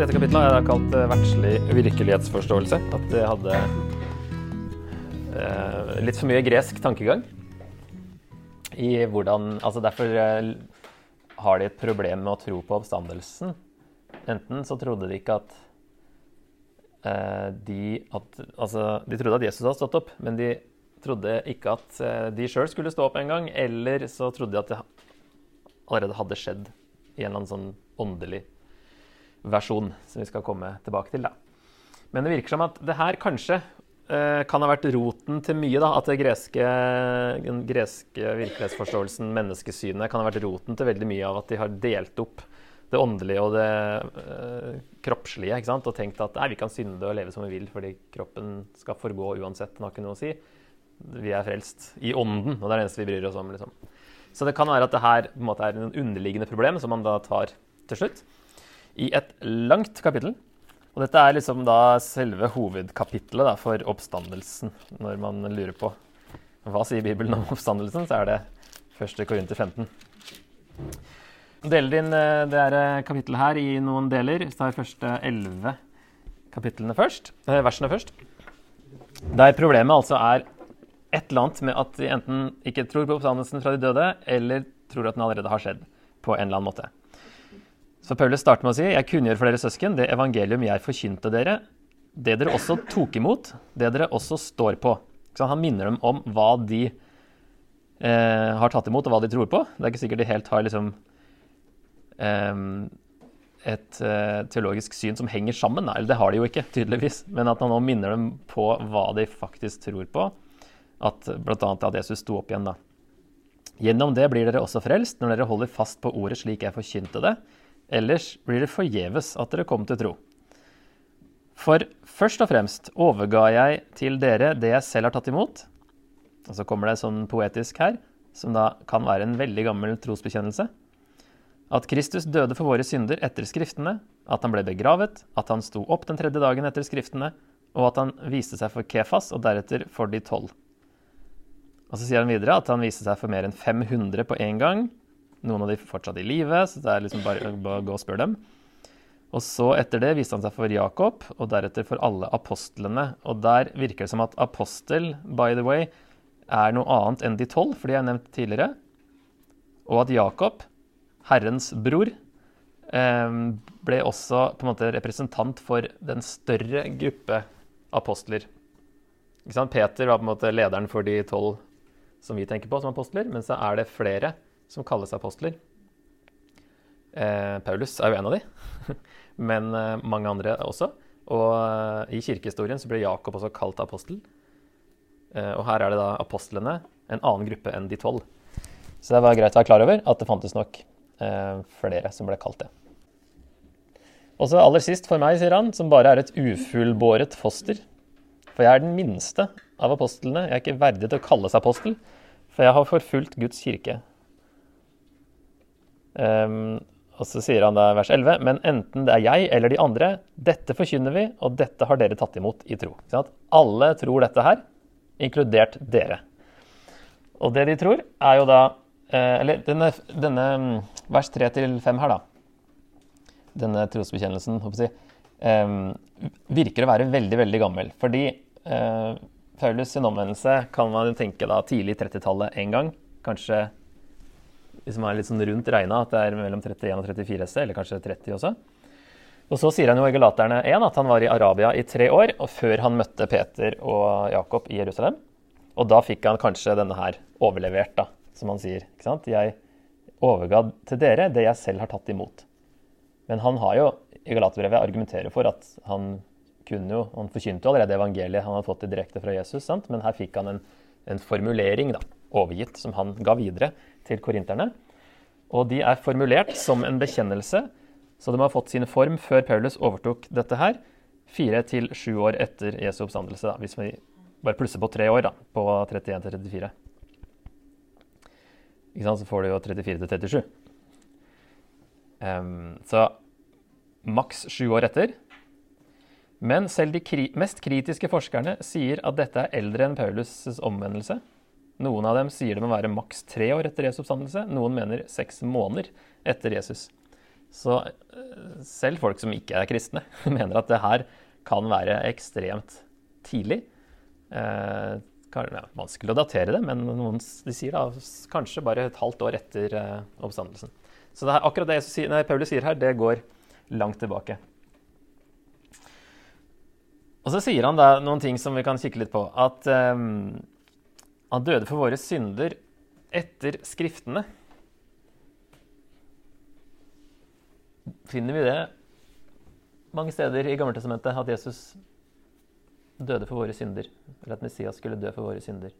Dette kapitlet har jeg kalt eh, verdslig virkelighetsforståelse. At det hadde eh, litt for mye gresk tankegang i hvordan Altså derfor eh, har de et problem med å tro på oppstandelsen. Enten så trodde de ikke at eh, de at, Altså, de trodde at Jesus hadde stått opp, men de trodde ikke at eh, de sjøl skulle stå opp en gang. Eller så trodde de at det allerede hadde skjedd i en eller annen sånn åndelig versjon, som vi skal komme tilbake til. da. Men det virker som at det her kanskje eh, kan ha vært roten til mye. da, At greske, den greske virkelighetsforståelsen, menneskesynet, kan ha vært roten til veldig mye av at de har delt opp det åndelige og det eh, kroppslige. Og tenkt at nei, vi kan synde og leve som vi vil fordi kroppen skal forgå uansett. Den har ikke noe å si. Vi er frelst i ånden, og det er det eneste vi bryr oss om. liksom. Så det kan være at det her på en måte er en underliggende problem som man da tar til slutt i et langt kapittel. Og dette er liksom da selve hovedkapittelet da, for oppstandelsen. Når man lurer på hva sier Bibelen om oppstandelsen, så er det 1. Korinter 15. Deler inn det eh, kapittelet her i noen deler. Vi tar første elleve kapitlene først, eh, versene først. Der problemet altså er et eller annet med at de enten ikke tror på oppstandelsen fra de døde, eller tror at den allerede har skjedd på en eller annen måte. Så Paulus starter med å si jeg kunngjør for dere søsken det evangelium jeg forkynte dere, det dere også tok imot, det dere også står på. Så han minner dem om hva de eh, har tatt imot, og hva de tror på. Det er ikke sikkert de helt har liksom eh, et eh, teologisk syn som henger sammen. Eller det har de jo ikke, tydeligvis. Men at han nå minner dem på hva de faktisk tror på. At bl.a. at Jesus sto opp igjen, da. Gjennom det blir dere også frelst når dere holder fast på ordet slik jeg forkynte det. Ellers blir det forgjeves at dere kom til tro. For først og fremst overga jeg til dere det jeg selv har tatt imot. Og så kommer det sånn poetisk her, som da kan være en veldig gammel trosbekjennelse. At Kristus døde for våre synder etter Skriftene, at han ble begravet, at han sto opp den tredje dagen etter Skriftene, og at han viste seg for Kefas og deretter for de tolv. Og så sier han videre at han viste seg for mer enn 500 på én gang. Noen av de fortsatt i live, så det er liksom bare å gå og spørre dem. Og så etter det viste han seg for Jakob, og deretter for alle apostlene. Og der virker det som at apostel, by the way, er noe annet enn de tolv, for de er nevnt tidligere. Og at Jakob, Herrens bror, ble også på en måte representant for den større gruppe apostler. Peter var på en måte lederen for de tolv som vi tenker på som apostler, men så er det flere som kalles apostler. Eh, Paulus er jo en av de, men eh, mange andre også. Og eh, i kirkehistorien så ble Jakob også kalt apostel. Eh, og her er det da apostlene, en annen gruppe enn de tolv. Så det var greit å være klar over at det fantes nok eh, flere som ble kalt det. Og så aller sist for meg, sier han, som bare er et ufullbåret foster. For jeg er den minste av apostlene. Jeg er ikke verdig til å kalles apostel, for jeg har forfulgt Guds kirke. Um, og så sier han da vers 11.: Men enten det er jeg eller de andre, dette forkynner vi, og dette har dere tatt imot i tro. Sånn Alle tror dette her, inkludert dere. Og det de tror, er jo da eh, Eller denne, denne mm, vers 3-5 her, da. Denne trosbekjennelsen, håper jeg, um, virker å være veldig, veldig gammel. Fordi uh, Paulus sin omvendelse kan man tenke da tidlig 30-tallet en gang. Kanskje hvis man er litt sånn rundt regna at det er mellom 31 og 34 hester, eller kanskje 30 også. Og så sier han jo i Galaterne 1 at han var i Arabia i tre år, og før han møtte Peter og Jakob i Jerusalem. Og da fikk han kanskje denne her overlevert, da, som han sier. ikke sant? Jeg overga til dere det jeg selv har tatt imot. Men han har jo i Galaterbrevet argumenterer for at han kunne jo, Han forkynte jo allerede evangeliet han hadde fått direkte fra Jesus, sant? men her fikk han en, en formulering da, overgitt som han ga videre til korinterne. Og de er formulert som en bekjennelse, så de har fått sin form før Paulus overtok dette her, fire til sju år etter Jesu oppstandelse. Da, hvis vi bare plusser på tre år, da, på 31 til 34. Ikke sant, så får du jo 34 til 37. Um, så maks sju år etter. Men selv de kri mest kritiske forskerne sier at dette er eldre enn Paulus' omvendelse. Noen av dem sier det må være maks tre år etter Jesu oppstandelse. Noen mener seks måneder etter Jesus. Så, selv folk som ikke er kristne, mener at det her kan være ekstremt tidlig. Eh, ja, vanskelig å datere det, men noen de sier da kanskje bare et halvt år etter eh, oppstandelsen. Så det her, akkurat det sier, nei, Paulus sier her, det går langt tilbake. Og så sier han da noen ting som vi kan kikke litt på. At um, han døde for våre synder etter Skriftene. Finner vi det mange steder i Gammeltestamentet, at Jesus døde for våre synder? Eller at Messias skulle dø for våre synder?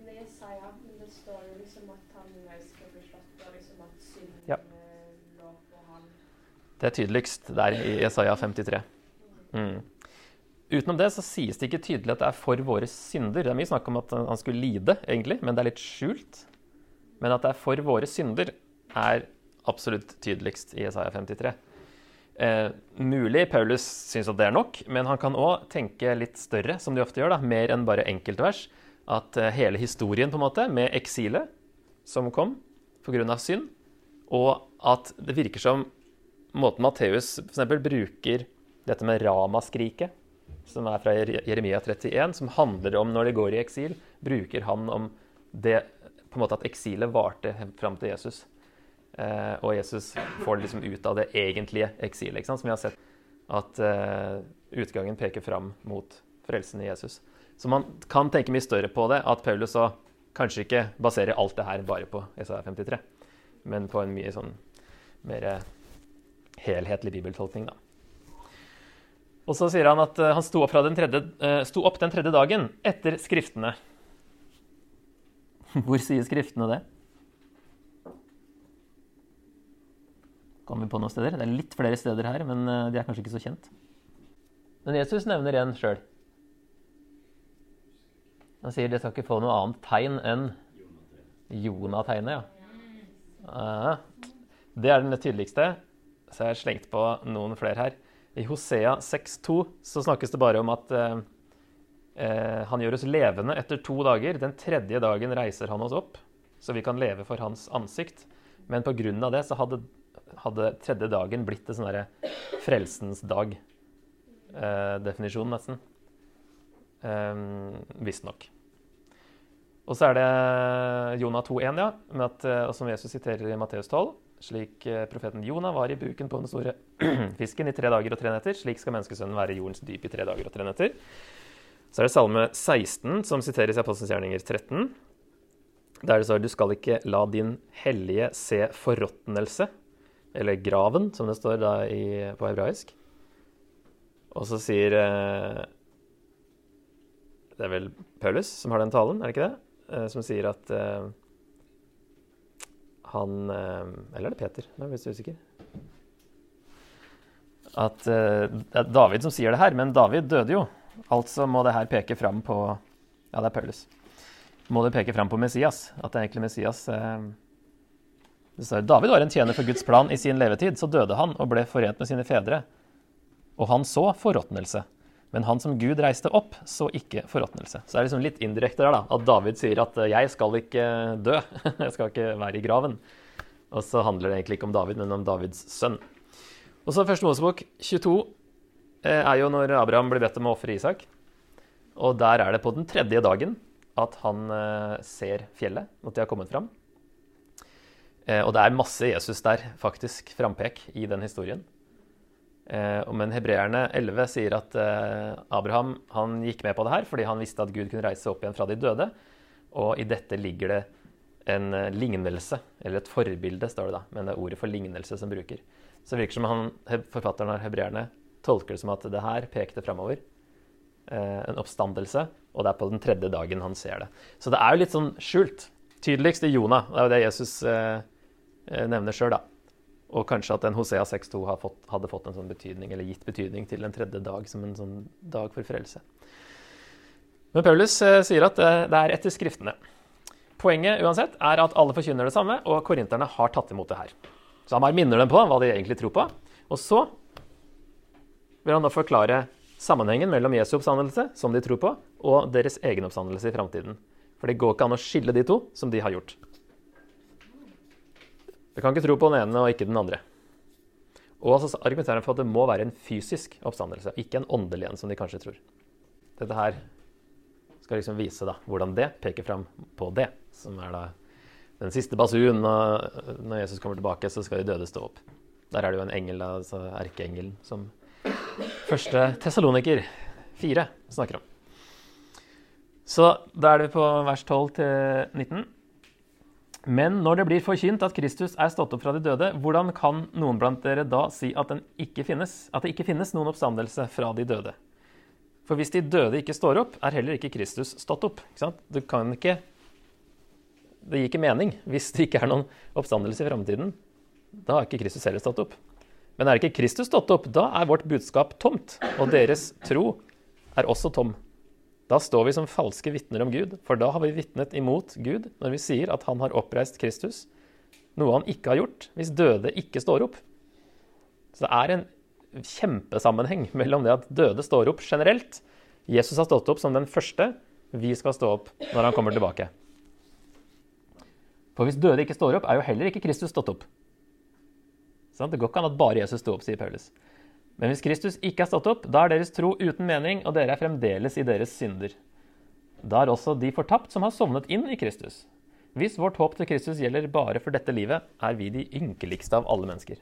Det Jesaja, men det står jo liksom at han skal bli slått, og liksom at synden Ja. lå på han. Det er tydeligst der i Jesaja 53. Mm. Utenom det så sies det ikke tydelig at det er for våre synder. Det er mye snakk om at han skulle lide, egentlig, men det er litt skjult. Men at det er for våre synder, er absolutt tydeligst i Isaiah 53. Eh, mulig Paulus syns at det er nok, men han kan òg tenke litt større, som de ofte gjør, da, mer enn bare enkeltvers. At eh, hele historien, på en måte, med eksilet som kom pga. synd, og at det virker som måten Matteus f.eks. bruker dette med ramaskriket, som er fra Jeremia 31, som handler om når de går i eksil, bruker han om det på en måte at eksilet varte fram til Jesus. Eh, og Jesus får det liksom ut av det egentlige eksilet, ikke sant? som vi har sett. At eh, utgangen peker fram mot frelsen i Jesus. Så man kan tenke mye større på det, at Paulus så kanskje ikke baserer alt det her bare på Isaiah 53, men på en mye sånn mer helhetlig bibeltolkning, da. Og så sier han at eh, han sto opp, den tredje, eh, sto opp den tredje dagen etter Skriftene. Hvor sier Skriftene det? Kommer vi på noen steder? Det er litt flere steder her, men eh, de er kanskje ikke så kjent. Men Jesus nevner en sjøl. Han sier det skal ikke få noe annet tegn enn Jonategnet. ja. Det er den tydeligste. Så jeg har slengt på noen flere her. I Hosea 6,2 så snakkes det bare om at eh, eh, han gjør oss levende etter to dager. Den tredje dagen reiser han oss opp, så vi kan leve for hans ansikt. Men pga. det så hadde, hadde tredje dagen blitt en sånn frelsens dag. Eh, nesten. Um, Visstnok. Og så er det Jonah 2,1, ja, med at, eh, som Jesus siterer i Matteus 12. Slik eh, profeten Jonah var i buken på den store fisken i tre dager og tre netter, slik skal menneskesønnen være i jordens dyp i tre dager og tre netter. Så er det Salme 16, som siteres i Apostelens gjerninger 13. Der det står 'Du skal ikke la din hellige se forråtnelse', eller 'graven', som det står da i, på hebraisk. Og så sier eh, Det er vel Paulus som har den talen, er det ikke det? Eh, som sier at han eh, Eller er det Peter? Nå er jeg litt usikker. At eh, det er David som sier det her, men David døde jo. Altså må det her peke fram på Ja, det er Paulus. Må det peke fram på Messias. At det er egentlig Messias eh, det står, David var en tjener for Guds plan i sin levetid. Så døde han og ble forent med sine fedre. Og han så forråtnelse. Men han som Gud reiste opp, så ikke forråtnelse. Så det er liksom litt indirekte der, da. At David sier at eh, 'jeg skal ikke dø'. jeg skal ikke være i graven. Og så handler det egentlig ikke om David, men om Davids sønn. Og så Første Mosebok 22 eh, er jo når Abraham blir bedt om å ofre Isak. Og der er det på den tredje dagen at han eh, ser fjellet, at de har kommet fram. Og det er masse Jesus der, faktisk, frampek i den historien. Eh, men hebreerne 11 sier at eh, Abraham han gikk med på det her fordi han visste at Gud kunne reise opp igjen fra de døde. Og i dette ligger det en eh, lignelse, eller et forbilde, står det da. Men det er ordet for lignelse som bruker. Så det virker som han, forfatteren av hebreerne tolker det som at det her pekte framover. En oppstandelse, og det er på den tredje dagen han ser det. Så det er jo litt sånn skjult. Tydeligst i Jonah. Det er jo det Jesus nevner sjøl, da. Og kanskje at en Hosea 6.2 har hadde fått en sånn betydning, eller gitt betydning til en tredje dag som en sånn dag for frelse. Men Paulus eh, sier at eh, det er etter Skriftene. Poenget uansett er at alle forkynner det samme, og korinterne har tatt imot det her. Så han bare minner dem på hva de egentlig tror på. Og så vil han da forklare sammenhengen mellom Jesu oppstandelse, som de tror på, og deres egen oppstandelse i framtiden. For det går ikke an å skille de to, som de har gjort. Vi kan ikke tro på den ene og ikke den andre. Og så argumenterer han for at det må være en fysisk oppstandelse, ikke en åndelig en, som de kanskje tror. Dette her skal liksom vise da, hvordan det peker fram på det, som er da den siste basun. Og når Jesus kommer tilbake, så skal de døde stå opp. Der er det jo en engel, altså erkeengelen, som første Tessaloniker 4 snakker om. Så da er det på vers 12 til 19. Men når det blir forkynt at Kristus er stått opp fra de døde, hvordan kan noen blant dere da si at, ikke finnes, at det ikke finnes noen oppstandelse fra de døde? For hvis de døde ikke står opp, er heller ikke Kristus stått opp. Du kan ikke Det gir ikke mening hvis det ikke er noen oppstandelse i framtiden. Da har ikke Kristus heller stått opp. Men er ikke Kristus stått opp, da er vårt budskap tomt, og deres tro er også tom. Da står vi som falske vitner om Gud, for da har vi vitnet imot Gud når vi sier at han har oppreist Kristus, noe han ikke har gjort hvis døde ikke står opp. Så det er en kjempesammenheng mellom det at døde står opp generelt. Jesus har stått opp som den første. Vi skal stå opp når han kommer tilbake. For hvis døde ikke står opp, er jo heller ikke Kristus stått opp. Det går ikke an at bare Jesus sto opp, sier Paulus. Men hvis Kristus ikke er stått opp, da er deres tro uten mening, og dere er fremdeles i deres synder. Da er også de fortapt som har sovnet inn i Kristus. Hvis vårt håp til Kristus gjelder bare for dette livet, er vi de ynkeligste av alle mennesker.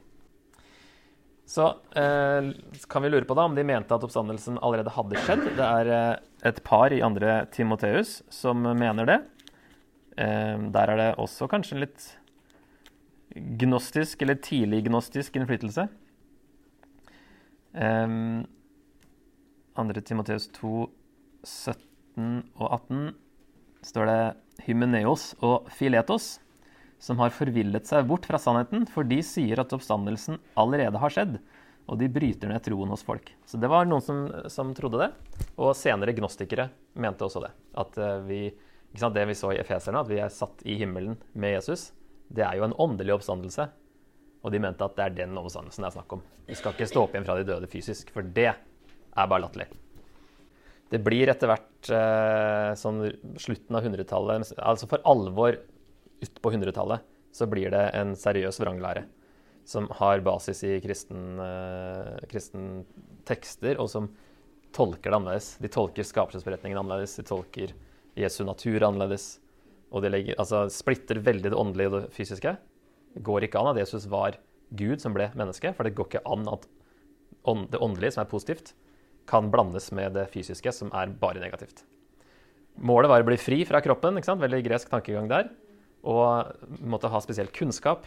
Så eh, kan vi lure på da om de mente at oppstandelsen allerede hadde skjedd. Det er eh, et par i andre Timoteus som mener det. Eh, der er det også kanskje litt gnostisk eller tidlig gnostisk innflytelse. Um, 2. Timoteus 2, 17 og 18 står det Hymeneos og Filetos, som har forvillet seg bort fra sannheten, for de sier at oppstandelsen allerede har skjedd, og de bryter ned troen hos folk. Så det var noen som, som trodde det, og senere gnostikere mente også det. At uh, vi, sant, det vi så i Efeserne, at vi er satt i himmelen med Jesus, det er jo en åndelig oppstandelse. Og de mente at det er den omstandelsen det er snakk om. Vi skal ikke stå opp igjen fra de døde fysisk, for det er bare latterlig. Det blir etter hvert eh, sånn slutten av 100-tallet, altså for alvor utpå 100-tallet, så blir det en seriøs vranglære som har basis i kristen, eh, kristen tekster, og som tolker det annerledes. De tolker skapelsesberetningen annerledes, de tolker Jesu natur annerledes. Og de legger, altså, splitter veldig det åndelige og det fysiske. Går ikke an at Jesus var Gud som ble menneske, for det går ikke an at det åndelige, som er positivt, kan blandes med det fysiske, som er bare negativt. Målet var å bli fri fra kroppen, ikke sant? veldig gresk tankegang der, og måtte ha spesiell kunnskap,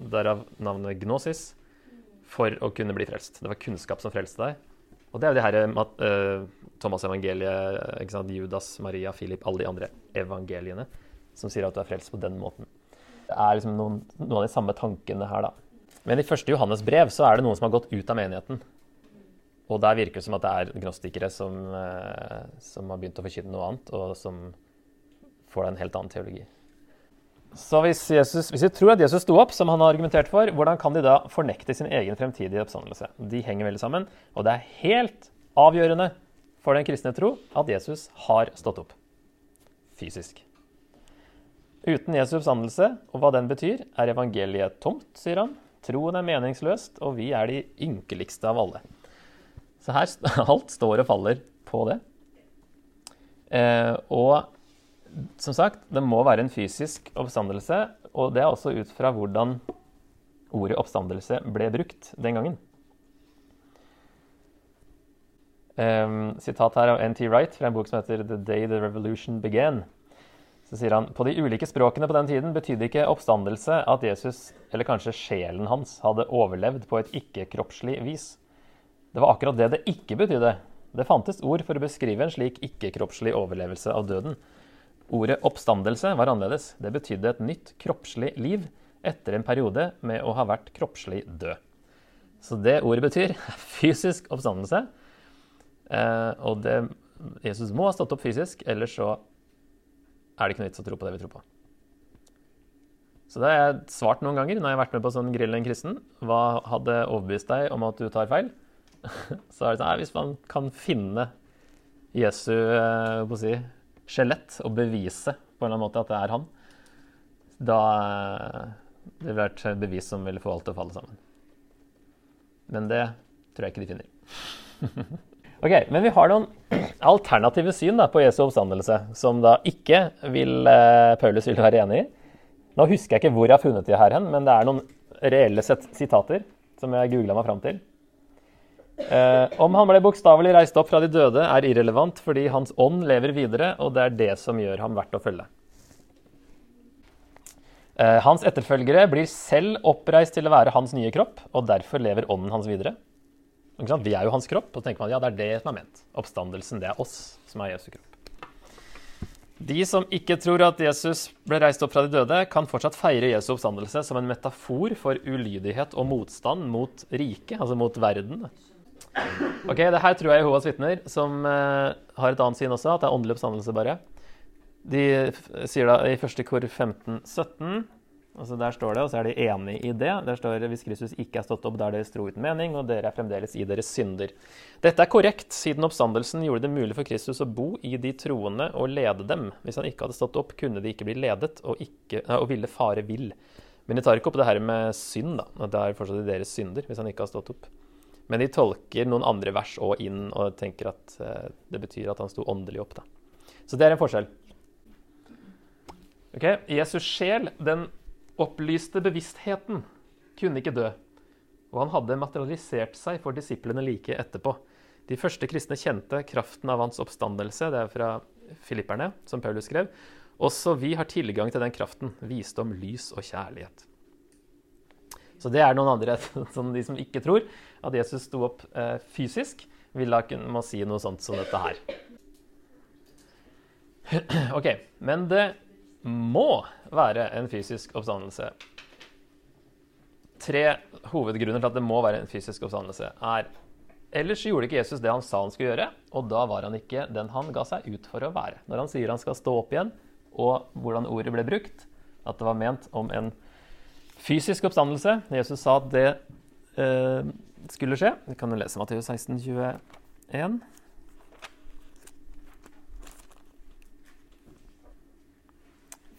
derav navnet gnosis, for å kunne bli frelst. Det var kunnskap som frelste deg. Og det er jo det her uh, Thomas evangeliet, Judas, Maria, Philip, alle de andre evangeliene, som sier at du er frelst på den måten. Er liksom noen, noen av de samme tankene her, da. Men i første Johannes brev så er det noen som har gått ut av menigheten. Og der virker det som at det er gnostikere som, eh, som har begynt å forkynne noe annet, og som får en helt annen teologi. Så hvis, Jesus, hvis vi tror at Jesus sto opp, som han har argumentert for, hvordan kan de da fornekte sin egen fremtidige oppstandelse? De henger veldig sammen, og det er helt avgjørende for den kristne tro at Jesus har stått opp fysisk. Uten Jesu oppstandelse og hva den betyr, er evangeliet tomt, sier han. Troen er meningsløst, og vi er de ynkeligste av alle. Så her alt står og faller på det. Eh, og som sagt, det må være en fysisk oppstandelse, og det er også ut fra hvordan ordet oppstandelse ble brukt den gangen. Eh, sitat her av N.T. Wright fra en bok som heter 'The Day the Revolution Began'. Så sier han på de ulike språkene på den tiden betydde ikke oppstandelse at Jesus, eller kanskje sjelen hans, hadde overlevd på et ikke-kroppslig vis. Det var akkurat det det ikke betydde. Det fantes ord for å beskrive en slik ikke-kroppslig overlevelse av døden. Ordet oppstandelse var annerledes. Det betydde et nytt kroppslig liv etter en periode med å ha vært kroppslig død. Så det ordet betyr fysisk oppstandelse. Eh, og det, Jesus må ha stått opp fysisk, ellers så er det ikke noe vits å tro på det vi tror på. Så det har jeg svart noen ganger når jeg har vært med på sånn Grill en kristen. Hva hadde overbevist deg om at du tar feil? Så er det sånn, Hvis man kan finne Jesu eh, si, skjelett og bevise på en eller annen måte at det er han, da eh, det ville vært bevis som ville få alt til å falle sammen. Men det tror jeg ikke de finner. ok, Men vi har noen alternative syn da, på Jesu oppstandelse, som da ikke vil, eh, Paulus vil være enig i. Nå husker jeg ikke hvor jeg har funnet de her hen, men det er noen reelle sitater som jeg googla meg fram til. Eh, om han ble bokstavelig reist opp fra de døde, er irrelevant fordi hans ånd lever videre, og det er det som gjør ham verdt å følge. Eh, hans etterfølgere blir selv oppreist til å være hans nye kropp, og derfor lever ånden hans videre. Vi er jo hans kropp, og så tenker man ja, det er det som er ment. Oppstandelsen, det er oss som er Jesu kropp. De som ikke tror at Jesus ble reist opp fra de døde, kan fortsatt feire Jesu oppstandelse som en metafor for ulydighet og motstand mot riket, altså mot verden. Ok, det her tror jeg Jehovas vitner, som uh, har et annet syn også, at det er åndelig oppstandelse bare. De sier da i 1. kor 15, 17 Altså Der står det, og så er de enig i det. Der står det hvis Kristus ikke er stått opp, da er deres tro uten mening, og dere er fremdeles i deres synder. Dette er korrekt, siden oppstandelsen gjorde det mulig for Kristus å bo i de troende og lede dem. Hvis han ikke hadde stått opp, kunne de ikke bli ledet, og, ikke, og ville fare vill. Men de tar ikke opp det her med synd, da. At det er fortsatt i deres synder, hvis han ikke har stått opp. Men de tolker noen andre vers òg inn og tenker at uh, det betyr at han sto åndelig opp. da. Så det er en forskjell. Ok, Jesus sjel den opplyste bevisstheten kunne ikke dø, og han hadde materialisert seg for disiplene like etterpå. De første kristne kjente kraften av hans oppstandelse. Det er fra filipperne, som Paulus skrev. Også vi har tilgang til den kraften. Visdom, lys og kjærlighet. Så det er noen andre, som de som ikke tror at Jesus sto opp eh, fysisk, vil da må si noe sånt som dette her. OK. Men det må være en fysisk oppstandelse. Tre hovedgrunner til at det må være en fysisk oppstandelse, er Ellers gjorde ikke Jesus det han sa han skulle gjøre, og da var han ikke den han ga seg ut for å være. Når han sier han skal stå opp igjen, og hvordan ordet ble brukt, at det var ment om en fysisk oppstandelse Jesus sa at det eh, skulle skje. Vi kan jo lese Matteus 16, 21.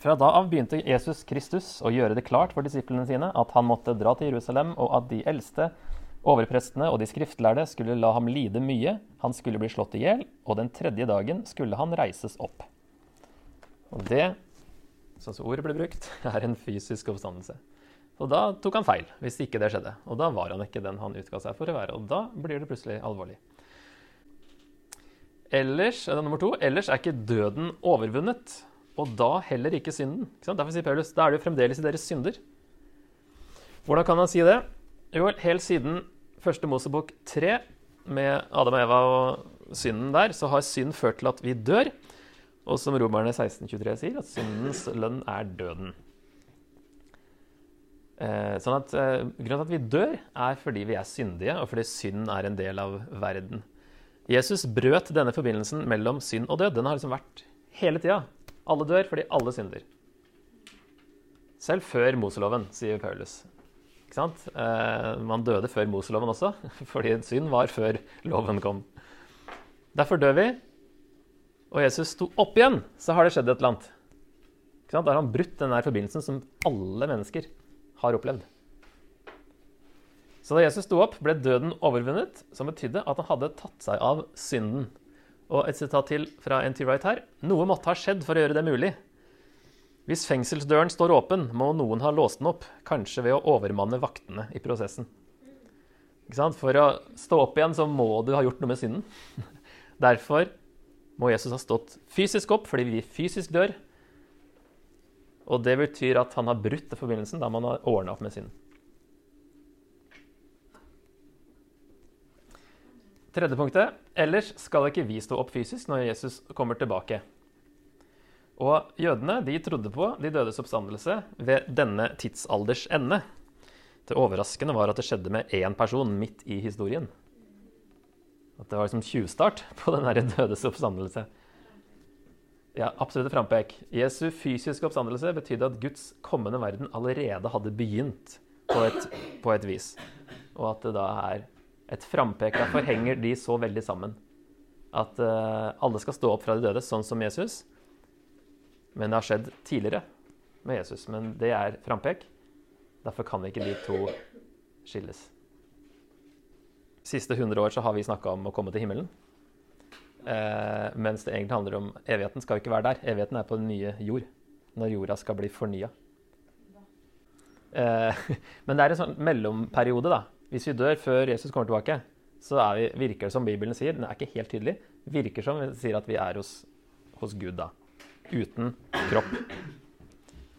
Fra da av begynte Jesus Kristus å gjøre det klart for disiplene sine at han måtte dra til Jerusalem, og at de eldste, overprestene og de skriftlærde skulle la ham lide mye. Han skulle bli slått i hjel, og den tredje dagen skulle han reises opp. Og det, sånn som ordet ble brukt, er en fysisk oppstandelse. Og da tok han feil, hvis ikke det skjedde. Og da var han ikke den han utga seg for å være. Og da blir det plutselig alvorlig. Ellers, er nummer to, ellers er ikke døden overvunnet og da heller ikke synden. Ikke Derfor sier Paulus da er det jo fremdeles i deres synder. Hvordan kan han si det? Jo, helt siden første Mosebok 3, med Adam og Eva og synden der, så har synd ført til at vi dør. Og som romerne 1623 sier, at syndens lønn er døden. Eh, sånn at eh, Grunnen til at vi dør, er fordi vi er syndige, og fordi synd er en del av verden. Jesus brøt denne forbindelsen mellom synd og død. Den har liksom vært hele tida. Alle dør fordi alle synder. Selv før Moseloven, sier Paulus. Ikke sant? Eh, man døde før Moseloven også, fordi synd var før loven kom. Derfor dør vi. Og Jesus sto opp igjen, så har det skjedd et eller annet. Ikke sant? Da har han brutt den forbindelsen som alle mennesker har opplevd. Så da Jesus sto opp, ble døden overvunnet, som betydde at han hadde tatt seg av synden. Og et sitat til fra NT Wright her. Noe måtte ha skjedd for å gjøre det mulig. Hvis fengselsdøren står åpen, må noen ha låst den opp, kanskje ved å overmanne vaktene i prosessen. For å stå opp igjen så må du ha gjort noe med synden. Derfor må Jesus ha stått fysisk opp fordi vi fysisk dør. Og det betyr at han har brutt forbindelsen da man har ordna opp med synden. Tredje punktet. Ellers skal ikke vi stå opp fysisk når Jesus kommer tilbake. Og jødene de trodde på de dødes oppstandelse ved denne tidsalders ende. Det overraskende var at det skjedde med én person midt i historien. At det var liksom tjuvstart på den derre dødes oppstandelse. Ja, absolutt frampek. Jesu fysiske oppstandelse betydde at Guds kommende verden allerede hadde begynt på et, på et vis. Og at det da er et frampek. Derfor henger de så veldig sammen. At uh, alle skal stå opp fra de døde, sånn som Jesus. Men det har skjedd tidligere med Jesus. Men det er frampek. Derfor kan ikke de to skilles. siste 100 år så har vi snakka om å komme til himmelen. Uh, mens det egentlig handler om evigheten skal jo ikke være der. Evigheten er på den nye jord. Når jorda skal bli fornya. Uh, men det er en sånn mellomperiode, da. Hvis vi dør før Jesus kommer tilbake, så vi, virker det som Bibelen sier, den er ikke helt tydelig, virker som den sier at vi er hos, hos Gud da. Uten kropp.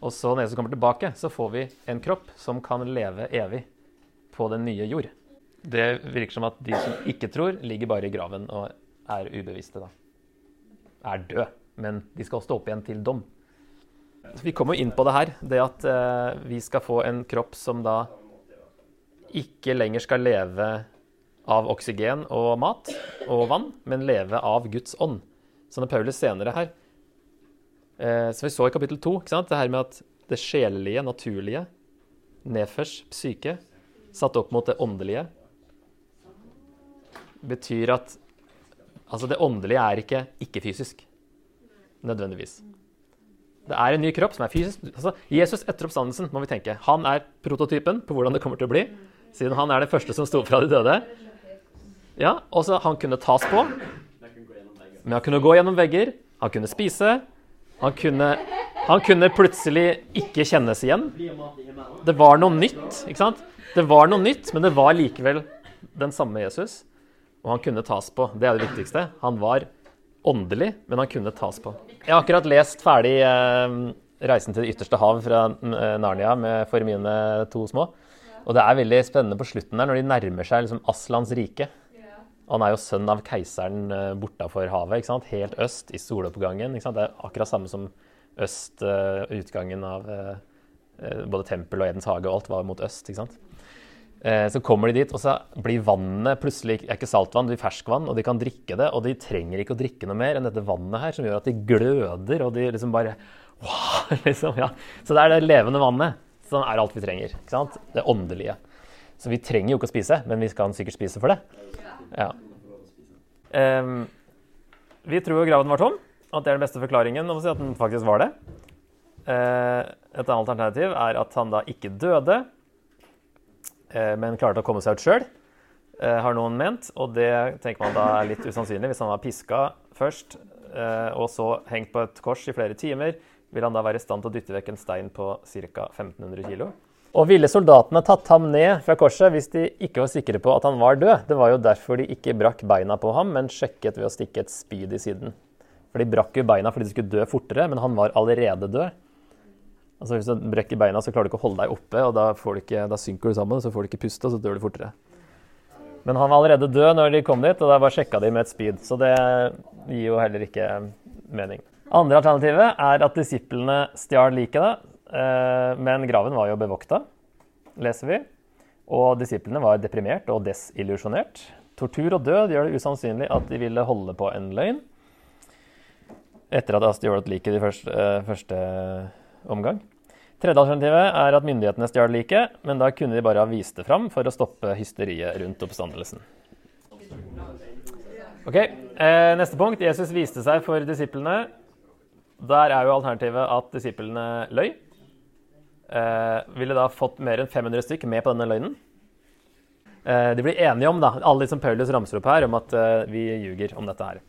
Og så når Jesus kommer tilbake, så får vi en kropp som kan leve evig på den nye jord. Det virker som at de som ikke tror, ligger bare i graven og er ubevisste, da. Er død. Men de skal stå opp igjen til dom. Så vi kommer jo inn på det her, det at eh, vi skal få en kropp som da ikke lenger skal leve av oksygen og mat og vann, men leve av Guds ånd. Så når Paulus senere her eh, Som vi så i kapittel to, det her med at det sjelelige, naturlige, nedførs, psyke, satt opp mot det åndelige, betyr at Altså, det åndelige er ikke ikke-fysisk. Nødvendigvis. Det er en ny kropp som er fysisk. Altså, Jesus etter oppstandelsen må vi tenke. Han er prototypen på hvordan det kommer til å bli, siden han er den første som sto fra de døde. Ja, også Han kunne tas på, men han kunne gå gjennom vegger. Han kunne spise. Han kunne, han kunne plutselig ikke kjennes igjen. Det var noe nytt. ikke sant? Det var noe nytt, men det var likevel den samme Jesus. Og han kunne tas på. Det er det viktigste. Han var åndelig, men han kunne tas på. Jeg har akkurat lest ferdig eh, 'Reisen til det ytterste hav' fra eh, Narnia med, for mine to små. Og det er veldig spennende på slutten der, når de nærmer seg liksom, Aslans rike. Han er jo sønn av keiseren eh, bortafor havet, helt øst, i soloppgangen. Det er akkurat samme som øst, uh, utgangen av uh, både tempel og Edens hage og alt var mot øst. ikke sant? Uh, så kommer de dit, og så blir vannet plutselig er ikke saltvann, det blir ferskvann, og de kan drikke det. Og de trenger ikke å drikke noe mer enn dette vannet her, som gjør at de gløder, og de liksom bare wow, liksom, ja. Så det er det levende vannet som er alt vi trenger. ikke sant? Det åndelige. Så vi trenger jo ikke å spise, men vi skal sikkert spise for det. Ja. Um, vi tror jo graven var tom, og at det er den beste forklaringen om å si at den faktisk var det. Uh, et annet alternativ er at han da ikke døde. uh, men klarte å komme seg ut sjøl, uh, har noen ment. Og det tenker man da er litt usannsynlig. Hvis han var piska først eh, og så hengt på et kors i flere timer, vil han da være i stand til å dytte vekk en stein på ca. 1500 kg. Og ville soldatene tatt ham ned fra korset hvis de ikke var sikre på at han var død? Det var jo derfor de ikke brakk beina på ham, men sjekket ved å stikke et spyd i siden. For de brakk jo beina fordi de skulle dø fortere, men han var allerede død. Altså Hvis du brekker beina, så klarer du ikke å holde deg oppe, og da, ikke, da synker du sammen, så får du ikke puste, og så dør du fortere. Men han var allerede død når de kom dit, og da bare sjekka de med et spyd. Så det gir jo heller ikke mening. Andre alternativet er at disiplene stjal liket, eh, men graven var jo bevokta, leser vi. Og disiplene var deprimert og desillusjonert. Tortur og død gjør det usannsynlig at de ville holde på en løgn. Etter at de har stjålet liket i første, eh, første omgang. Tredje alternativet er at myndighetene stjal liket, men da kunne de bare ha vist det fram for å stoppe hysteriet rundt oppstandelsen. Ok, eh, Neste punkt. Jesus viste seg for disiplene. Der er jo alternativet at disiplene løy. Eh, ville da fått mer enn 500 stykk med på denne løgnen. Eh, de blir enige om, da, alle de som Paulus ramser opp her, om at eh, vi ljuger om dette her.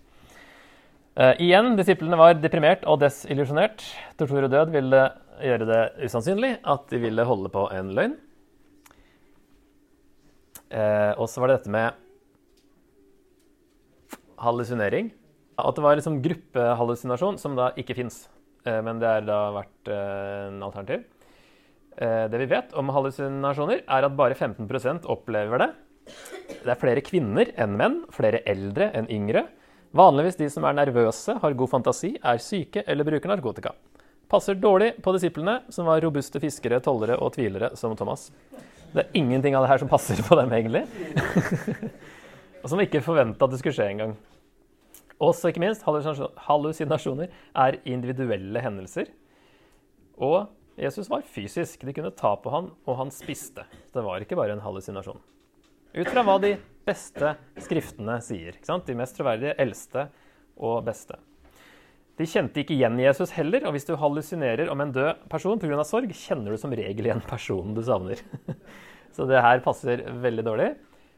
Uh, igjen, disiplene var deprimert og desillusjonert. Tortur og død ville gjøre det usannsynlig at de ville holde på en løgn. Eh, og så var det dette med hallusinering. At det var liksom gruppehallusinasjon, som da ikke fins. Eh, men det har da vært eh, en alternativ. Eh, det vi vet om hallusinasjoner, er at bare 15% opplever det. Det er flere kvinner enn menn, flere eldre enn yngre. Vanligvis de som er nervøse, har god fantasi, er syke eller bruker narkotika. Passer dårlig på disiplene, som var robuste fiskere, tollere og tvilere som Thomas. Det er ingenting av det her som passer på dem, egentlig. og som ikke forventa at det skulle skje engang. Også ikke minst, hallusinasjoner er individuelle hendelser. Og Jesus var fysisk. De kunne ta på han, og han spiste. Så Det var ikke bare en hallusinasjon. Ut fra hva de beste skriftene sier. De mest troverdige, eldste og beste. De kjente ikke igjen Jesus heller, og hvis du hallusinerer om en død person pga. sorg, kjenner du som regel igjen personen du savner. Så det her passer veldig dårlig.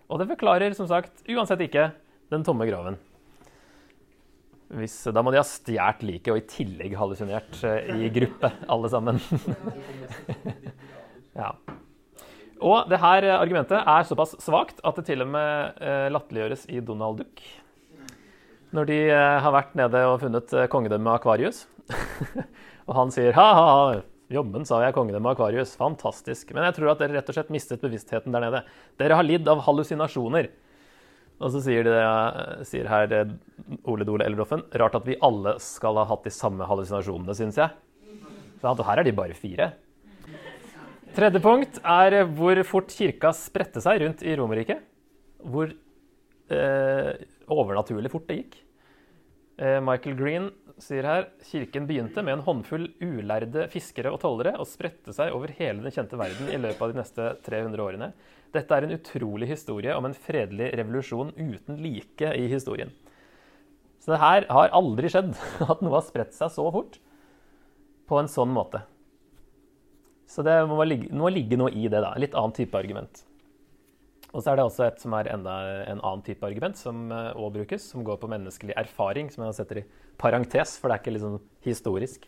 Og det forklarer som sagt uansett ikke den tomme graven. Hvis, da må de ha stjålet liket og i tillegg hallusinert eh, i gruppe, alle sammen. ja. Og det her argumentet er såpass svakt at det til og med eh, latterliggjøres i Donald Duck. Når de eh, har vært nede og funnet eh, kongedømmet Akvarius. og han sier ha-ha, jommen sa jeg kongedømmet Akvarius. Fantastisk. Men jeg tror at dere rett og slett mistet bevisstheten der nede. Dere har lidd av hallusinasjoner. Og så sier, det, sier her eh, Ole Dole Elleroffen rart at vi alle skal ha hatt de samme hallusinasjonene, syns jeg. Så her er de bare fire. Tredje punkt er hvor fort kirka spredte seg rundt i Romerriket. Hvor eh, overnaturlig fort det gikk. Eh, Michael Green sier her kirken begynte med en håndfull ulærde fiskere og tollere og spredte seg over hele den kjente verden i løpet av de neste 300 årene. Dette er en utrolig historie om en fredelig revolusjon uten like i historien. Så det her har aldri skjedd, at noe har spredt seg så fort på en sånn måte. Så det må ligge, må ligge noe i det, da. Litt annen type argument. Og så er det også et som er enda en annen type argument som òg brukes, som går på menneskelig erfaring, som jeg setter i parentes, for det er ikke liksom historisk.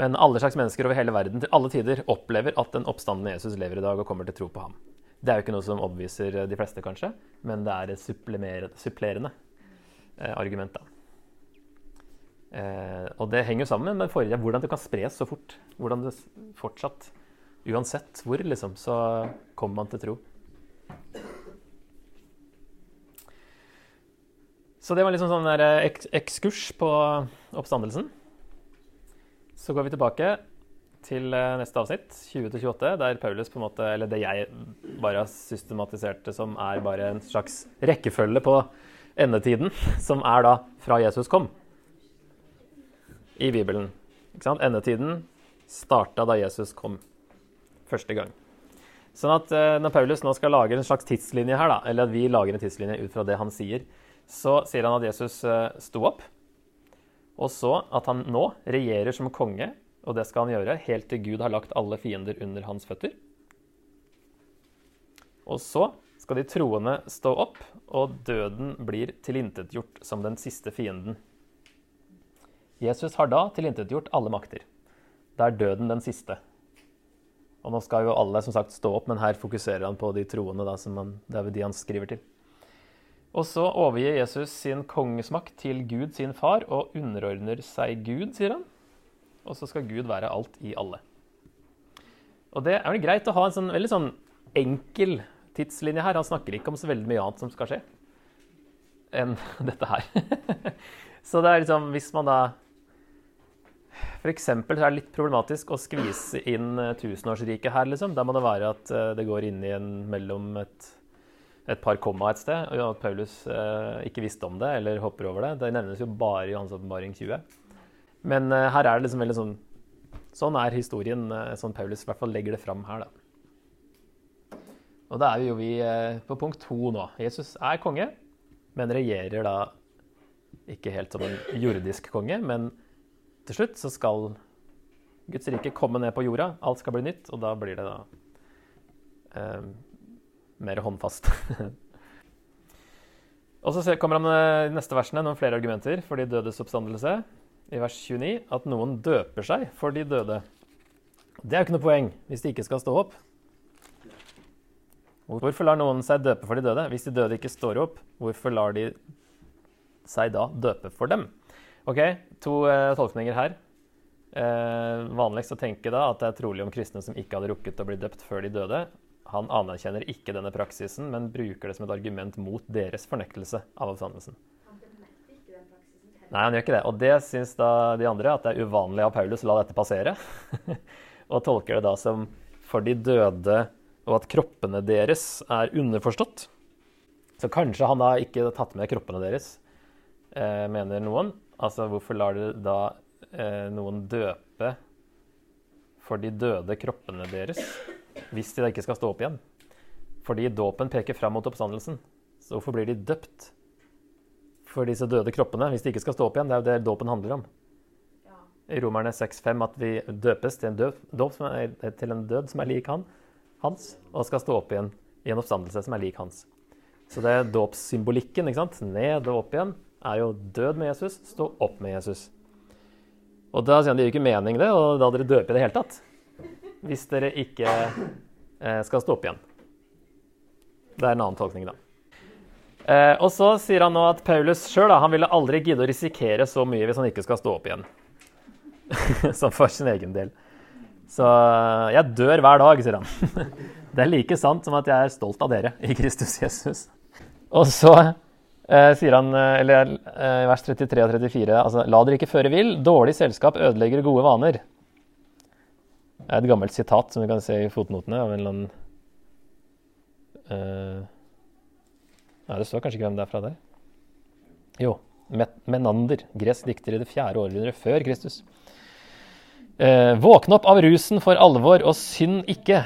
Men alle slags mennesker over hele verden til alle tider opplever at den oppstandende Jesus lever i dag og kommer til tro på ham. Det er jo ikke noe som overbeviser de fleste, kanskje, men det er et supplerende eh, argument. da. Eh, og det henger jo sammen med forrige, hvordan det kan spres så fort. Hvordan det fortsatt, uansett hvor, liksom, så kommer man til tro. Så det var liksom sånn der eh, ekskurs på oppstandelsen. Så går vi tilbake til eh, neste avsnitt, 20-28, der Paulus på en måte, eller det jeg bare har systematisert det som, er bare en slags rekkefølge på endetiden, som er da fra Jesus kom i Bibelen. Ikke sant? Endetiden starta da Jesus kom første gang. Sånn at eh, når Paulus nå skal lage en slags tidslinje her, da, eller at vi lager en tidslinje ut fra det han sier, så sier han at Jesus eh, sto opp, og så at han nå regjerer som konge, og det skal han gjøre helt til Gud har lagt alle fiender under hans føtter. Og så skal de troende stå opp, og døden blir tilintetgjort som den siste fienden. Jesus har da tilintetgjort alle makter. Da er døden den siste. Og nå skal jo alle som sagt stå opp, men her fokuserer han på de troende. Da, som han, det er de han skriver til. Og så overgir Jesus sin kongesmakt til Gud sin far og underordner seg Gud, sier han. Og så skal Gud være alt i alle. Og det er vel greit å ha en sånn veldig sånn enkel tidslinje her. Han snakker ikke om så veldig mye annet som skal skje enn dette her. så det er liksom Hvis man da F.eks. så er det litt problematisk å skvise inn tusenårsriket her, liksom. Da må det være at eh, det går inn i en mellom et, et par komma et sted, og at Paulus eh, ikke visste om det eller hopper over det. Det nevnes jo bare i Johans åpenbaring 20. Men eh, her er det liksom veldig sånn Sånn er historien, eh, sånn Paulus i hvert fall legger det fram her, da. Og da er vi jo vi eh, på punkt to nå. Jesus er konge, men regjerer da ikke helt som en jordisk konge, men til slutt så skal Guds rike komme ned på jorda. Alt skal bli nytt, og da blir det da eh, mer håndfast. og så kommer han i neste versene noen flere argumenter for de dødes oppstandelse. I vers 29 at noen døper seg for de døde. Det er jo ikke noe poeng hvis de ikke skal stå opp. Hvorfor lar noen seg døpe for de døde? Hvis de døde ikke står opp, hvorfor lar de seg da døpe for dem? Ok, to uh, tolkninger her. Uh, vanligst å tenke da at det er trolig om kristne som ikke hadde rukket å bli døpt før de døde. Han anerkjenner ikke denne praksisen, men bruker det som et argument mot deres fornektelse av oppstandelsen. Nei, han gjør ikke det. Og det syns da de andre at det er uvanlig av Paulus å la dette passere. og tolker det da som for de døde og at kroppene deres er underforstått. Så kanskje han da ikke har tatt med kroppene deres, eh, mener noen. Altså, hvorfor lar du da eh, noen døpe for de døde kroppene deres hvis de da ikke skal stå opp igjen? Fordi dåpen peker fram mot oppstandelsen. Så hvorfor blir de døpt for disse døde kroppene hvis de ikke skal stå opp igjen? Det er jo det dåpen handler om. Ja. I Romerne 6,5 at vi døpes til en, død, som er, til en død som er lik han, hans, og skal stå opp igjen i en oppstandelse som er lik hans. Så det er dåpssymbolikken, ikke sant? ned og opp igjen, er jo død med Jesus, stå opp med Jesus. Og da sier han det gir ikke mening, det, og da dere døper i det hele tatt. Hvis dere ikke eh, skal stå opp igjen. Det er en annen tolkning, da. Eh, og så sier han nå at Paulus sjøl ville aldri gidde å risikere så mye hvis han ikke skal stå opp igjen. Som for sin egen del. Så eh, jeg dør hver dag, sier han. Det er like sant som at jeg er stolt av dere i Kristus Jesus. Og så eh, sier han, eller eh, vers 33 og 34, altså La dere ikke føre vill. Dårlig selskap ødelegger gode vaner. Det er et gammelt sitat som vi kan se i fotnotene av en eller annen uh, Nei, det står kanskje ikke hvem det er fra der. Jo. Menander, gresk dikter i det fjerde århundret før Kristus. Uh, våkne opp av rusen for alvor, og synd ikke.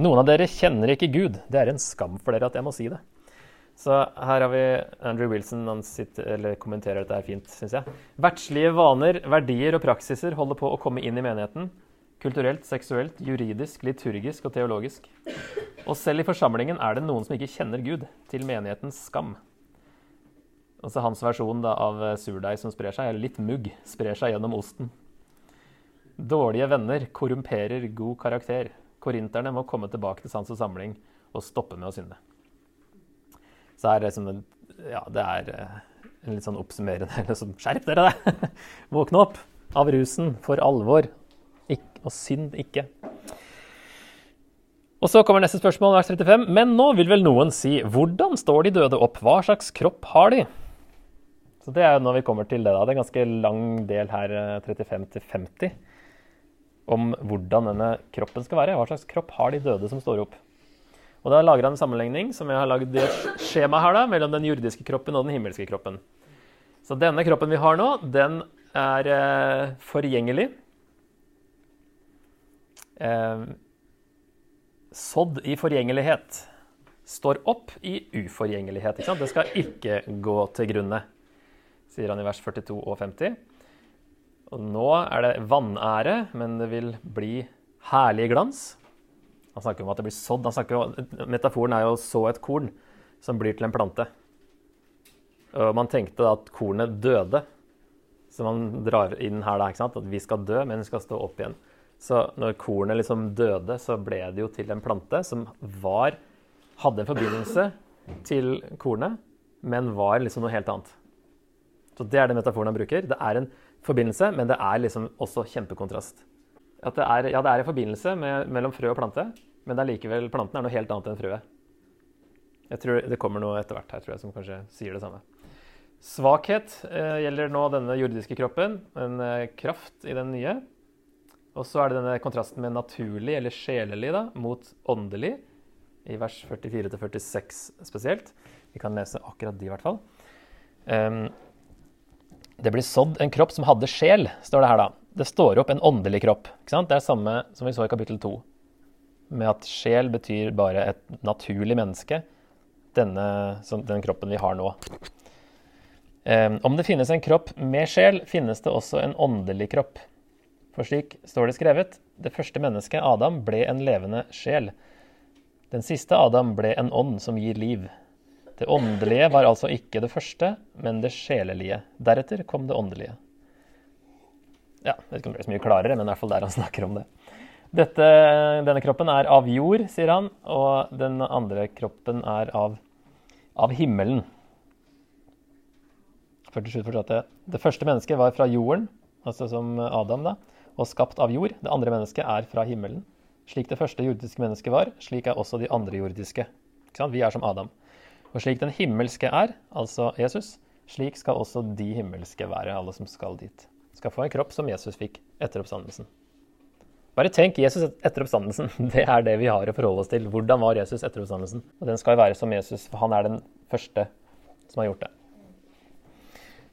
Noen av dere kjenner ikke Gud. Det er en skam for dere at jeg må si det. Så her har vi Andrew Wilson. Han sitter, kommenterer dette er fint, syns jeg. Verdslige vaner, verdier og praksiser holder på å komme inn i menigheten. Kulturelt, seksuelt, juridisk, liturgisk og teologisk. Og selv i forsamlingen er det noen som ikke kjenner Gud, til menighetens skam. Altså hans versjon da, av surdeig som sprer seg, eller litt mugg, sprer seg gjennom osten. Dårlige venner korrumperer god karakter. Korinterne må komme tilbake til sans og samling og stoppe med å synde. Så er det, liksom, ja, det er eh, en litt sånn oppsummerende liksom, Skjerp dere, da! Våkne opp av rusen for alvor, og synd ikke. Og så kommer neste spørsmål, vers 35. Men nå vil vel noen si, hvordan står de døde opp? Hva slags kropp har de? Så det er jo når vi kommer til det. da. Det er en ganske lang del her, 35 til 50 om hvordan denne kroppen skal være. Hva slags kropp har de døde som står opp? Og Da lager han en sammenligning som jeg har lagd i et skjema her da, mellom den jordiske kroppen og den himmelske kroppen. Så denne kroppen vi har nå, den er eh, forgjengelig. Eh, sådd i forgjengelighet står opp i uforgjengelighet. Det skal ikke gå til grunne, sier han i vers 42 og 50. Og nå er det vanære, men det vil bli herlig glans. Han snakker om at det blir sådd. Om, metaforen er jo å så et korn som blir til en plante. Og man tenkte at kornet døde. Så man drar inn her da, ikke sant? at vi skal dø, men vi skal stå opp igjen. Så når kornet liksom døde, så ble det jo til en plante som var, hadde en forbindelse til kornet, men var liksom noe helt annet. Så Det er den metaforen han bruker. Det er en forbindelse, men det er liksom også kjempekontrast. At det er, ja, det er en forbindelse med, mellom frø og plante, men det er likevel, planten er noe helt annet enn frøet. Jeg tror Det kommer noe etter hvert her tror jeg, som kanskje sier det samme. Svakhet eh, gjelder nå denne jordiske kroppen, en eh, kraft i den nye. Og så er det denne kontrasten med naturlig eller sjelelig da, mot åndelig, i vers 44-46 spesielt. Vi kan lese akkurat de, i hvert fall. Um, det blir sådd en kropp som hadde sjel, står det her da. Det står opp en åndelig kropp. ikke sant? Det er det samme som vi så i kapittel 2. Med at sjel betyr bare et naturlig menneske. Denne, den kroppen vi har nå. Um, om det finnes en kropp med sjel, finnes det også en åndelig kropp. For slik står det skrevet, det første mennesket, Adam, ble en levende sjel. Den siste Adam ble en ånd som gir liv. Det åndelige var altså ikke det første, men det sjelelige. Deretter kom det åndelige. Ja, jeg vet ikke om det blir så mye klarere, men i hvert fall der han snakker om det. Dette, denne kroppen er av jord, sier han, og den andre kroppen er av, av himmelen. 47, 48. Det første mennesket var fra jorden, altså som Adam, da, og skapt av jord. Det andre mennesket er fra himmelen. Slik det første jordiske mennesket var, slik er også de andre jordiske. Vi er som Adam. Og slik den himmelske er, altså Jesus, slik skal også de himmelske være, alle som skal dit. Skal få en kropp som Jesus fikk etter oppstandelsen. Bare tenk Jesus etter oppstandelsen. Det er det vi har å forholde oss til. Hvordan var Jesus etter oppstandelsen? Og den skal være som Jesus, for han er den første som har gjort det.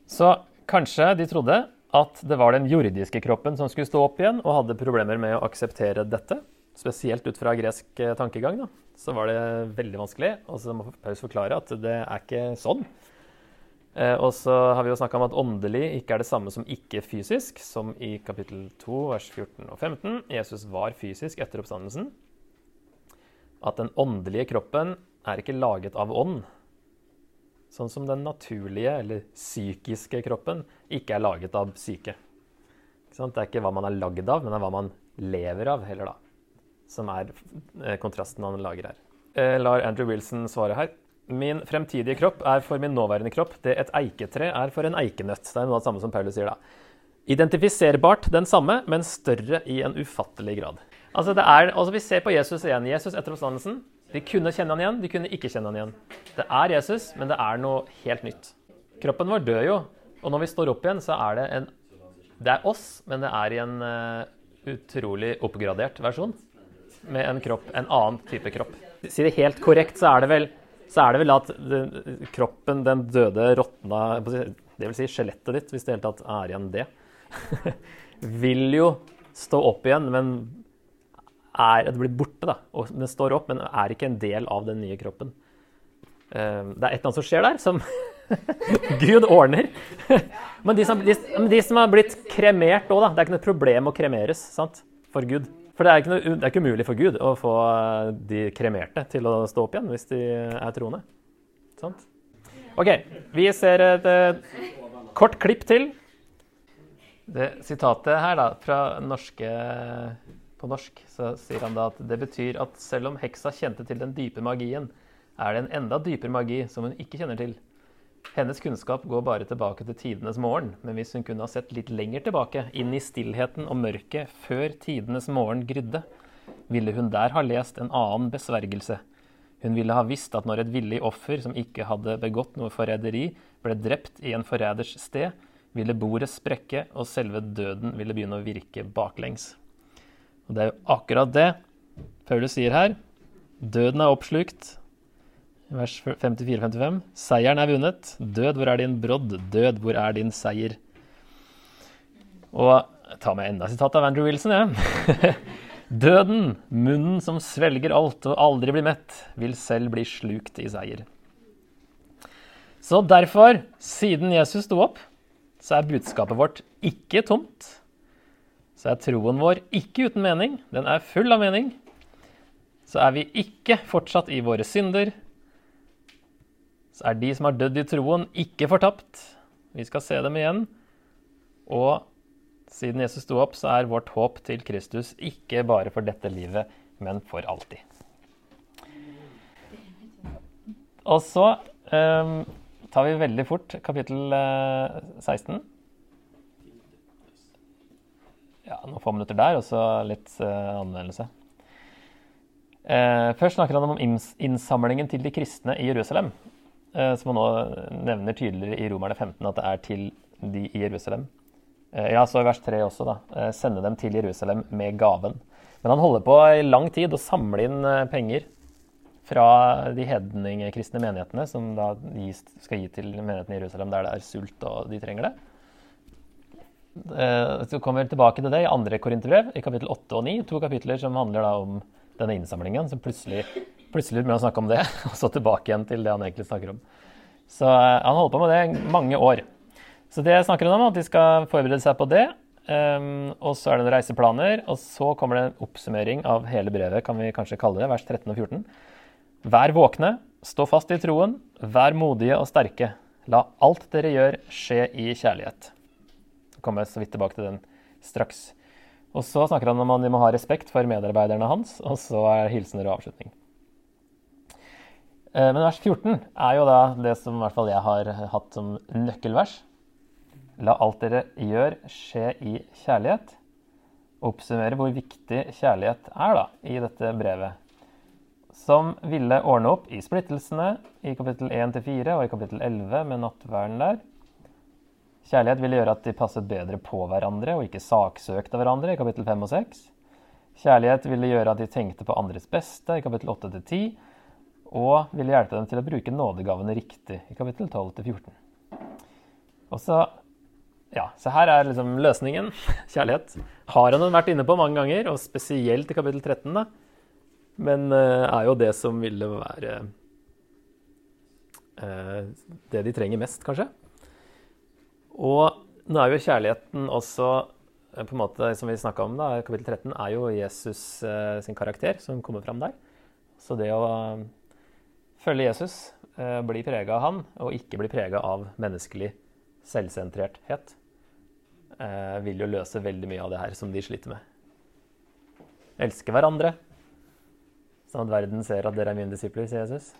Så kanskje de trodde at det var den jordiske kroppen som skulle stå opp igjen, og hadde problemer med å akseptere dette. Spesielt ut fra gresk eh, tankegang. Da så var det veldig vanskelig. Og så må Paus forklare at det er ikke sånn. Eh, og så har vi jo snakka om at åndelig ikke er det samme som ikke-fysisk, som i kapittel 2, vers 14 og 15. Jesus var fysisk etter oppstandelsen. At den åndelige kroppen er ikke laget av ånd, Sånn som den naturlige eller psykiske kroppen ikke er laget av syke. Det er ikke hva man er lagd av, men det er hva man lever av heller, da. Som er eh, kontrasten han lager her. Jeg lar Andrew Wilson svare her. Min fremtidige kropp er for min nåværende kropp det et eiketre er for en eikenøtt. Det er noe av det samme som Paulus sier da. Identifiserbart den samme, men større i en ufattelig grad. Altså det er, altså Vi ser på Jesus igjen. Jesus etter oppstandelsen. De kunne kjenne han igjen, de kunne ikke kjenne han igjen. Det er Jesus, men det er noe helt nytt. Kroppen vår dør jo, og når vi står opp igjen, så er det en Det er oss, men det er i en uh, utrolig oppgradert versjon. Med en kropp, en annen type kropp. Si det helt korrekt, så er det vel, er det vel at kroppen, den døde, råtna Det vil si skjelettet ditt, hvis det i hele tatt er igjen det, vil jo stå opp igjen, men er, det blir borte. da, og Den står opp, men er ikke en del av den nye kroppen. Uh, det er et eller annet som skjer der, som Gud ordner. men, de som, de, de som, har blitt kremert òg, da. Det er ikke noe problem å kremeres sant? for Gud. For det er, ikke noe, det er ikke umulig for Gud å få de kremerte til å stå opp igjen hvis de er troende. Sant? OK, vi ser et, et kort klipp til. Det sitatet her da, fra norske på norsk, så sier han da at det betyr at selv om heksa kjente til den dype magien, er det en enda dypere magi som hun ikke kjenner til. Hennes kunnskap går bare tilbake til tidenes morgen, men hvis hun kunne ha sett litt lenger tilbake, inn i stillheten og mørket før tidenes morgen grydde, ville hun der ha lest en annen besvergelse. Hun ville ha visst at når et villig offer som ikke hadde begått noe forræderi, ble drept i en forræders sted, ville bordet sprekke, og selve døden ville begynne å virke baklengs. Og det er jo akkurat det Paulus sier her. Døden er oppslukt. Vers 54-55. Seieren er vunnet. Død, hvor er din brodd? Død, hvor er din seier? Og jeg tar med enda et sitat av Andrew Wilson, jeg. Ja. Døden, munnen som svelger alt og aldri blir mett, vil selv bli slukt i seier. Så derfor, siden Jesus sto opp, så er budskapet vårt ikke tomt så er troen vår ikke uten mening, den er full av mening. Så er vi ikke fortsatt i våre synder. Så er de som har dødd i troen, ikke fortapt. Vi skal se dem igjen. Og siden Jesus sto opp, så er vårt håp til Kristus ikke bare for dette livet, men for alltid. Og så um, tar vi veldig fort kapittel 16. Ja, noen få minutter der, og så litt uh, anvendelse. Uh, først snakker han om innsamlingen til de kristne i Jerusalem. Uh, som han nå nevner tydeligere i Romerne 15, at det er til de i Jerusalem. ja, så i vers 3 også, da. sende dem til Jerusalem med gaven. Men han holder på i lang tid å samle inn penger fra de hedningkristne menighetene, som da skal gi til menighetene i Jerusalem der det er sult og de trenger det. Eh, så kommer vi tilbake til det i andre korinterbrev, i kapittel 8 og 9. To kapitler som handler da om denne innsamlingen. Så plutselig, plutselig begynner å snakke om det, og så tilbake igjen til det han egentlig snakker om. Så eh, han holder på med det mange år. Så det snakker han om, at de skal forberede seg på det. Um, og så er det noen reiseplaner, og så kommer det en oppsummering av hele brevet, kan vi kanskje kalle det, vers 13 og 14. Vær våkne, stå fast i troen, vær modige og sterke. La alt dere gjør, skje i kjærlighet. Så kommer jeg så vidt tilbake til den straks. Og så snakker han om at de må ha respekt for medarbeiderne hans, og så er hilsener og avslutning. Eh, men vers 14 er jo da det som i hvert fall jeg har hatt som nøkkelvers. La alt dere gjør, skje i kjærlighet. Oppsummere hvor viktig kjærlighet er da i dette brevet. Som ville ordne opp i splittelsene i kapittel 1-4 og i kapittel 11 med nattverden der. Kjærlighet ville gjøre at de passet bedre på hverandre og ikke saksøkte hverandre i kapittel 5 og 6. Kjærlighet ville gjøre at de tenkte på andres beste i kapittel 8 til 10. Og ville hjelpe dem til å bruke nådegavene riktig i kapittel 12 til 14. Og så ja, så her er liksom løsningen. Kjærlighet. Har han vært inne på mange ganger, og spesielt i kapittel 13. da. Men uh, er jo det som ville være uh, det de trenger mest, kanskje. Og nå er jo kjærligheten også eh, på en måte, som vi om da, kapittel 13, er jo Jesus eh, sin karakter som kommer fram der. Så det å uh, følge Jesus eh, bli prega av han, og ikke bli prega av menneskelig selvsentrerthet, eh, vil jo løse veldig mye av det her som de sliter med. Elske hverandre, sånn at verden ser at dere er mine disipler, sier Jesus.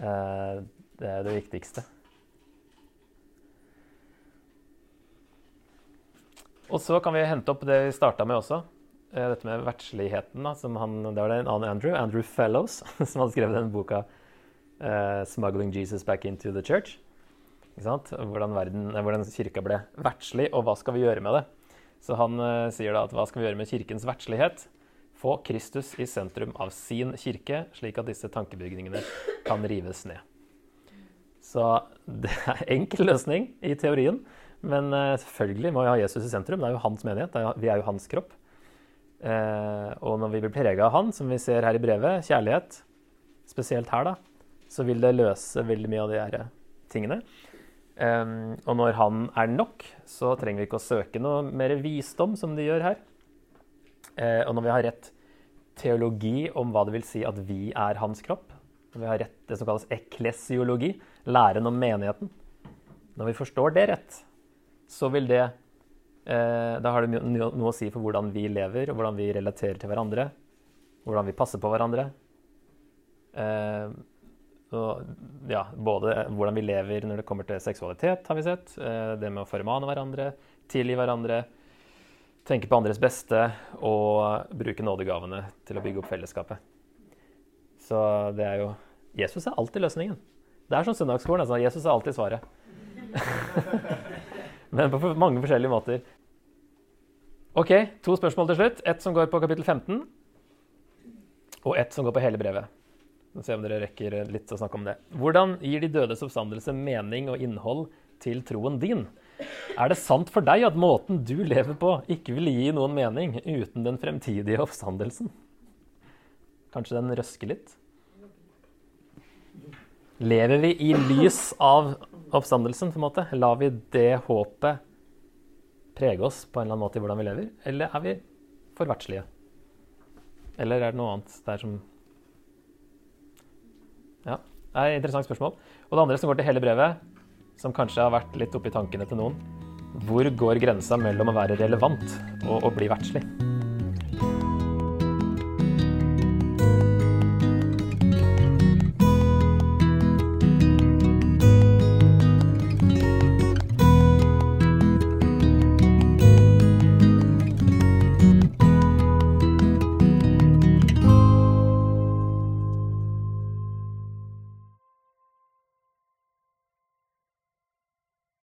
Eh, det er det viktigste. Og så kan vi hente opp det vi starta med også. eh, Dette med verdsligheten. Det var det en annen Andrew, Andrew Fellows, som hadde skrevet denne boka uh, 'Smuggling Jesus Back into the Church'. Hvordan, verden, eh, hvordan kirka ble verdslig, og hva skal vi gjøre med det? Så han uh, sier da at hva skal vi gjøre med kirkens verdslighet? Få Kristus i sentrum av sin kirke, slik at disse tankebygningene kan rives ned. Så det er enkel løsning i teorien, men eh, selvfølgelig må vi ha Jesus i sentrum. Det er jo hans menighet, er, vi er jo hans kropp. Eh, og når vi blir prega av han, som vi ser her i brevet, kjærlighet, spesielt her, da, så vil det løse veldig mye av de her tingene. Eh, og når han er nok, så trenger vi ikke å søke noe mer visdom, som de gjør her. Eh, og når vi har rett teologi om hva det vil si at vi er hans kropp, når vi har rett det som kalles eklesiologi, læren om menigheten Når vi forstår det rett, så vil det eh, Da har det noe å si for hvordan vi lever, og hvordan vi relaterer til hverandre. Hvordan vi passer på hverandre. Eh, og, ja, både hvordan vi lever når det kommer til seksualitet, har vi sett. Eh, det med å formane hverandre, tilgi hverandre, tenke på andres beste og bruke nådegavene til å bygge opp fellesskapet. Så det er jo Jesus er alltid løsningen. Det er som søndagsskolen. Altså. Jesus er alltid svaret. Men på mange forskjellige måter. OK, to spørsmål til slutt. Ett som går på kapittel 15, og ett som går på hele brevet. Vi se om dere rekker litt å snakke om det. Hvordan gir de dødes oppstandelse mening og innhold til troen din? Er det sant for deg at måten du lever på, ikke vil gi noen mening uten den fremtidige oppstandelsen? Kanskje den røsker litt? Lever vi i lys av oppstandelsen, på en måte? Lar vi det håpet prege oss på en eller annen måte i hvordan vi lever? Eller er vi for verdslige? Eller er det noe annet der som Ja, det er et interessant spørsmål. Og det andre som går til hele brevet, som kanskje har vært litt oppi tankene til noen Hvor går grensa mellom å være relevant og å bli verdslig?